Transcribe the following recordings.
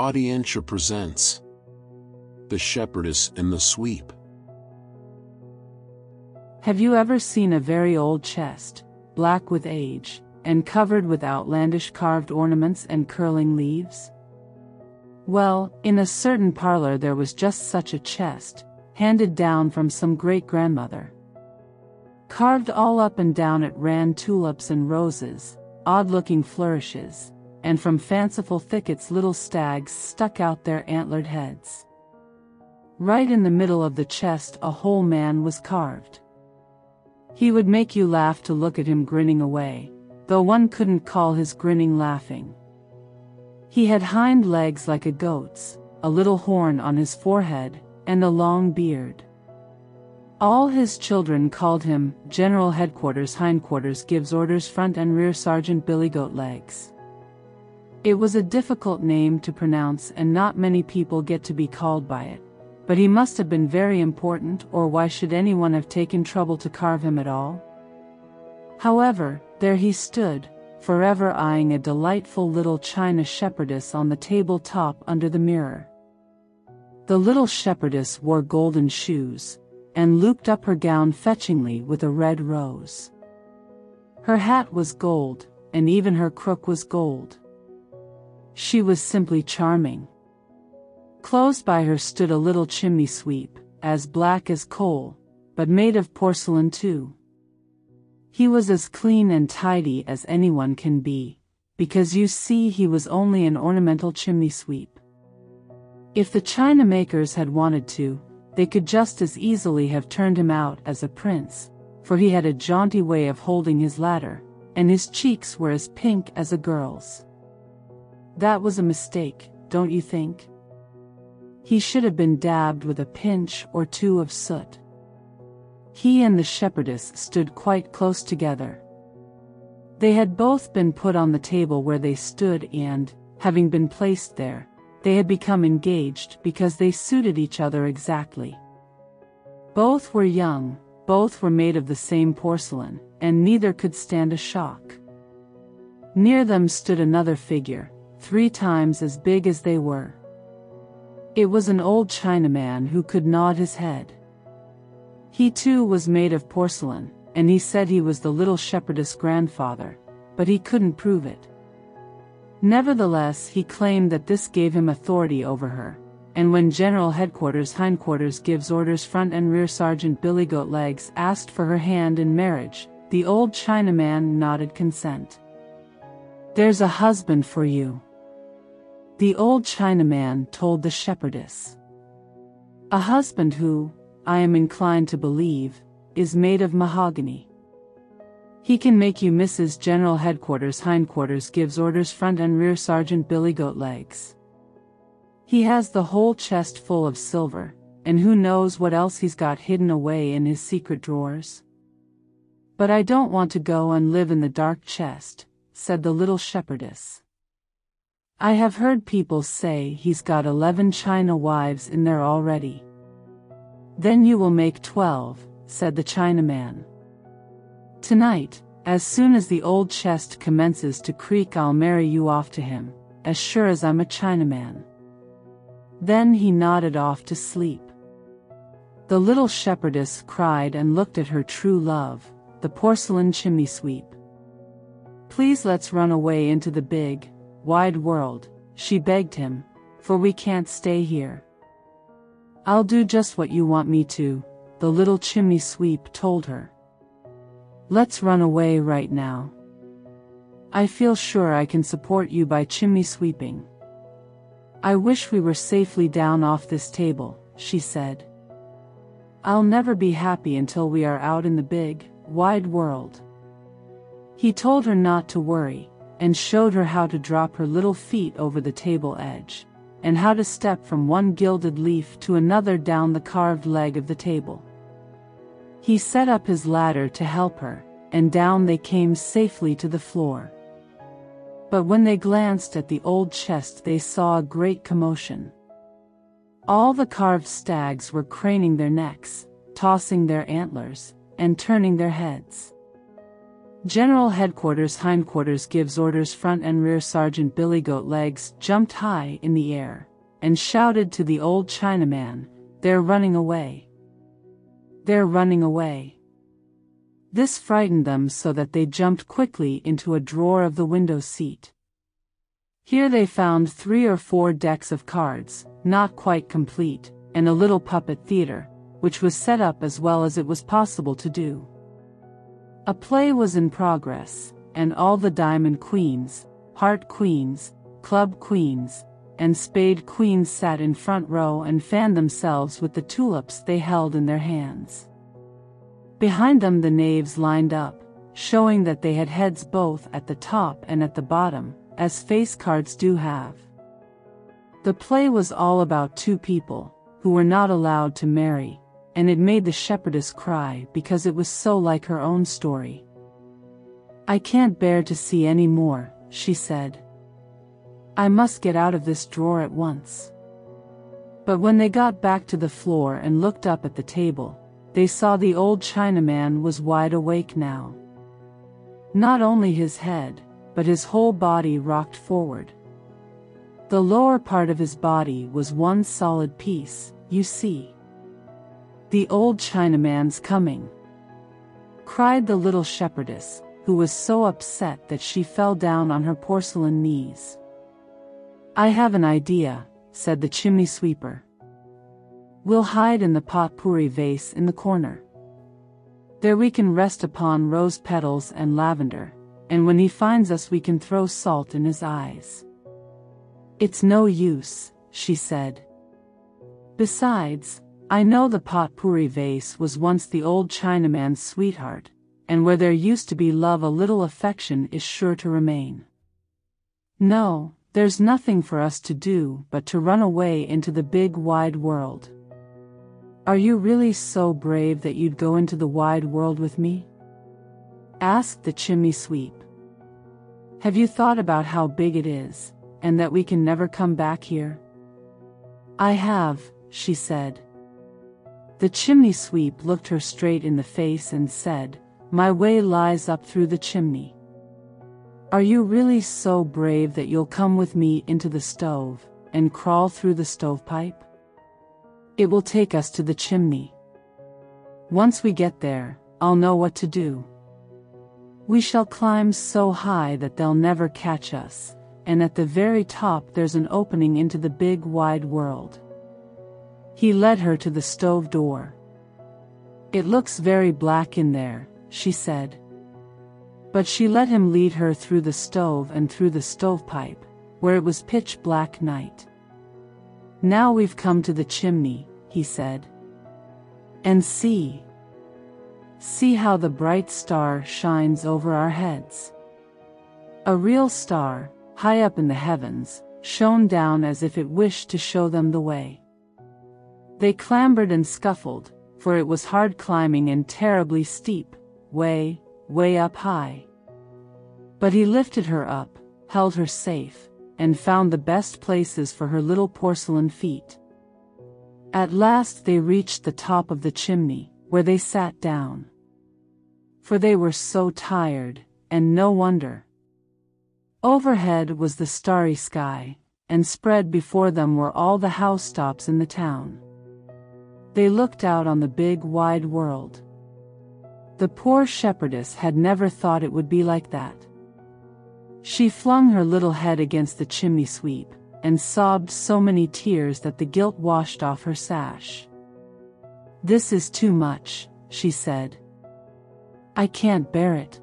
Audientia presents The Shepherdess and the Sweep. Have you ever seen a very old chest, black with age, and covered with outlandish carved ornaments and curling leaves? Well, in a certain parlor there was just such a chest, handed down from some great grandmother. Carved all up and down it ran tulips and roses, odd looking flourishes, and from fanciful thickets little stags stuck out their antlered heads. Right in the middle of the chest a whole man was carved. He would make you laugh to look at him grinning away, though one couldn't call his grinning laughing. He had hind legs like a goat's, a little horn on his forehead, and a long beard. All his children called him General Headquarters Hindquarters gives orders front and rear Sergeant Billy Goat Legs. It was a difficult name to pronounce and not many people get to be called by it. But he must have been very important or why should anyone have taken trouble to carve him at all? However, there he stood, forever eyeing a delightful little china shepherdess on the table top under the mirror. The little shepherdess wore golden shoes, and looped up her gown fetchingly with a red rose. Her hat was gold, and even her crook was gold. She was simply charming. Close by her stood a little chimney sweep, as black as coal, but made of porcelain too. He was as clean and tidy as anyone can be, because you see he was only an ornamental chimney sweep. If the china makers had wanted to, they could just as easily have turned him out as a prince, for he had a jaunty way of holding his ladder, and his cheeks were as pink as a girl's. That was a mistake, don't you think? He should have been dabbed with a pinch or two of soot. He and the shepherdess stood quite close together. They had both been put on the table where they stood and, having been placed there, they had become engaged because they suited each other exactly. Both were young, both were made of the same porcelain, and neither could stand a shock. Near them stood another figure, three times as big as they were. It was an old Chinaman who could nod his head. He too was made of porcelain, and he said he was the little shepherdess grandfather, but he couldn't prove it. Nevertheless, he claimed that this gave him authority over her, and when General Headquarters Hindquarters gives orders front and rear Sergeant Billy Goat Legs asked for her hand in marriage, the old Chinaman nodded consent. There's a husband for you. The old Chinaman told the shepherdess. A husband who, I am inclined to believe, is made of mahogany. He can make you Mrs. General Headquarters Hindquarters gives orders front and rear Sergeant Billy Goat Legs. He has the whole chest full of silver, and who knows what else he's got hidden away in his secret drawers. But I don't want to go and live in the dark chest, said the little shepherdess. I have heard people say he's got eleven China wives in there already. Then you will make twelve, said the Chinaman. Tonight, as soon as the old chest commences to creak I'll marry you off to him, as sure as I'm a Chinaman. Then he nodded off to sleep. The little shepherdess cried and looked at her true love, the porcelain chimney sweep. Please let's run away into the big, wide world, she begged him, for we can't stay here. I'll do just what you want me to, the little chimney sweep told her. Let's run away right now. I feel sure I can support you by chimney sweeping. I wish we were safely down off this table, she said. I'll never be happy until we are out in the big, wide world. He told her not to worry, and showed her how to drop her little feet over the table edge, and how to step from one gilded leaf to another down the carved leg of the table. He set up his ladder to help her, and down they came safely to the floor. But when they glanced at the old chest they saw a great commotion. All the carved stags were craning their necks, tossing their antlers, and turning their heads. General Headquarters Hindquarters gives orders Front and Rear Sergeant Billy Goat Legs jumped high in the air and shouted to the old Chinaman, They're running away. They're running away. This frightened them so that they jumped quickly into a drawer of the window seat. Here they found three or four decks of cards, not quite complete, and a little puppet theater, which was set up as well as it was possible to do. A play was in progress, and all the diamond queens, heart queens, club queens, and spade queens sat in front row and fanned themselves with the tulips they held in their hands. Behind them the knaves lined up, showing that they had heads both at the top and at the bottom, as face cards do have. The play was all about two people, who were not allowed to marry, and it made the shepherdess cry because it was so like her own story. I can't bear to see any more, she said. I must get out of this drawer at once. But when they got back to the floor and looked up at the table, they saw the old Chinaman was wide awake now. Not only his head, but his whole body rocked forward. The lower part of his body was one solid piece, you see. The old Chinaman's coming. Cried the little shepherdess, who was so upset that she fell down on her porcelain knees. I have an idea, said the chimney sweeper. We'll hide in the potpourri vase in the corner. There we can rest upon rose petals and lavender, and when he finds us we can throw salt in his eyes. It's no use, she said. Besides, I know the potpourri vase was once the old Chinaman's sweetheart, and where there used to be love a little affection is sure to remain. No, there's nothing for us to do but to run away into the big wide world. Are you really so brave that you'd go into the wide world with me? asked the chimney sweep. Have you thought about how big it is, and that we can never come back here? I have, she said. The chimney sweep looked her straight in the face and said, My way lies up through the chimney. Are you really so brave that you'll come with me into the stove, and crawl through the stovepipe? It will take us to the chimney. Once we get there, I'll know what to do. We shall climb so high that they'll never catch us, and at the very top there's an opening into the big wide world. He led her to the stove door. It looks very black in there, she said. But she let him lead her through the stove and through the stovepipe, where it was pitch black night. Now we've come to the chimney, he said. And see. See how the bright star shines over our heads. A real star, high up in the heavens, shone down as if it wished to show them the way. They clambered and scuffled, for it was hard climbing and terribly steep, way, way up high. But he lifted her up, held her safe, and found the best places for her little porcelain feet. At last they reached the top of the chimney, where they sat down. For they were so tired, and no wonder. Overhead was the starry sky, and spread before them were all the housetops in the town. They looked out on the big wide world. The poor shepherdess had never thought it would be like that. She flung her little head against the chimney sweep, and sobbed so many tears that the gilt washed off her sash. This is too much, she said. I can't bear it.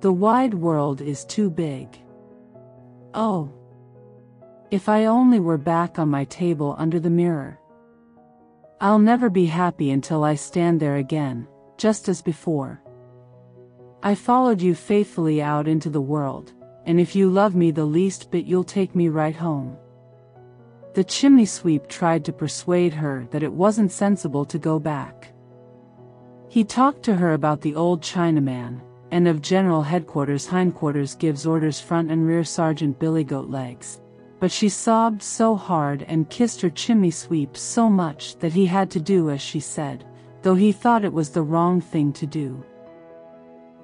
The wide world is too big. Oh! If I only were back on my table under the mirror. I'll never be happy until I stand there again, just as before. I followed you faithfully out into the world, and if you love me the least bit you'll take me right home. The chimney sweep tried to persuade her that it wasn't sensible to go back. He talked to her about the old Chinaman, and of General Headquarters Hindquarters gives orders front and rear Sergeant Billy Goat Legs, but she sobbed so hard and kissed her chimney sweep so much that he had to do as she said, though he thought it was the wrong thing to do.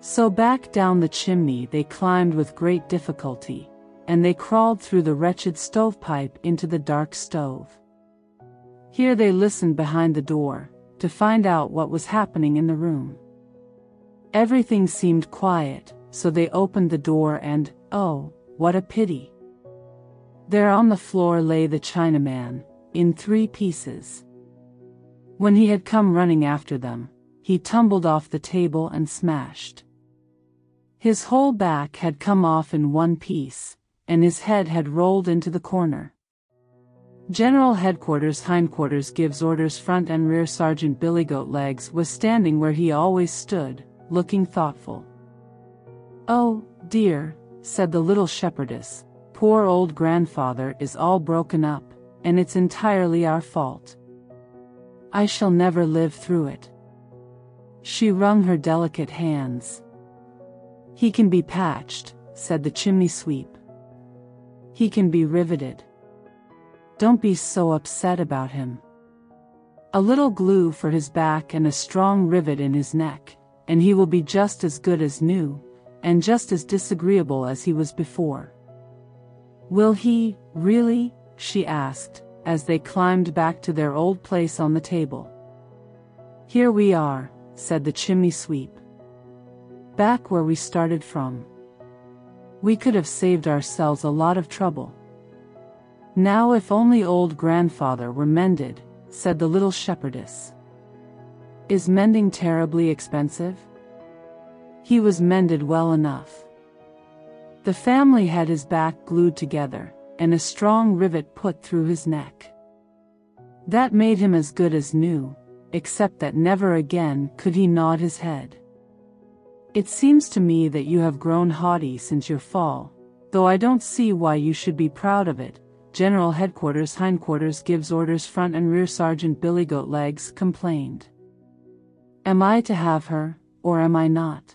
So back down the chimney they climbed with great difficulty, and they crawled through the wretched stovepipe into the dark stove. Here they listened behind the door, to find out what was happening in the room. Everything seemed quiet, so they opened the door and, oh, what a pity! There on the floor lay the Chinaman, in three pieces. When he had come running after them, he tumbled off the table and smashed. His whole back had come off in one piece, and his head had rolled into the corner. General Headquarters Hindquarters gives orders Front and Rear Sergeant Billy Goat Legs was standing where he always stood, looking thoughtful. Oh, dear, said the little shepherdess, poor old grandfather is all broken up, and it's entirely our fault. I shall never live through it. She wrung her delicate hands. He can be patched, said the chimney sweep. He can be riveted. Don't be so upset about him. A little glue for his back and a strong rivet in his neck, and he will be just as good as new, and just as disagreeable as he was before. Will he, really? she asked, as they climbed back to their old place on the table. Here we are, said the chimney sweep. Back where we started from. We could have saved ourselves a lot of trouble. Now if only old grandfather were mended, said the little shepherdess. Is mending terribly expensive? He was mended well enough. The family had his back glued together, and a strong rivet put through his neck. That made him as good as new, except that never again could he nod his head. It seems to me that you have grown haughty since your fall, though I don't see why you should be proud of it. General Headquarters Hindquarters gives orders Front and Rear Sergeant Billy Goat Legs complained. Am I to have her, or am I not?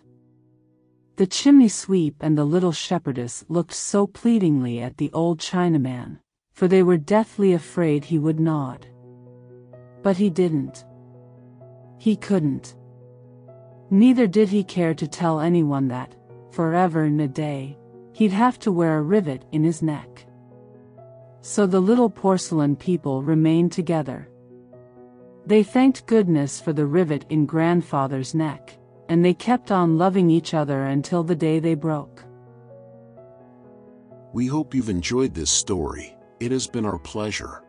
The chimney sweep and the little shepherdess looked so pleadingly at the old Chinaman, for they were deathly afraid he would nod. But he didn't. He couldn't. Neither did he care to tell anyone that, forever and a day, he'd have to wear a rivet in his neck. So the little porcelain people remained together. They thanked goodness for the rivet in grandfather's neck, and they kept on loving each other until the day they broke. We hope you've enjoyed this story, it has been our pleasure.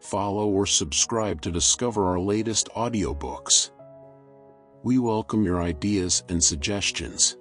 Follow or subscribe to discover our latest audiobooks. We welcome your ideas and suggestions.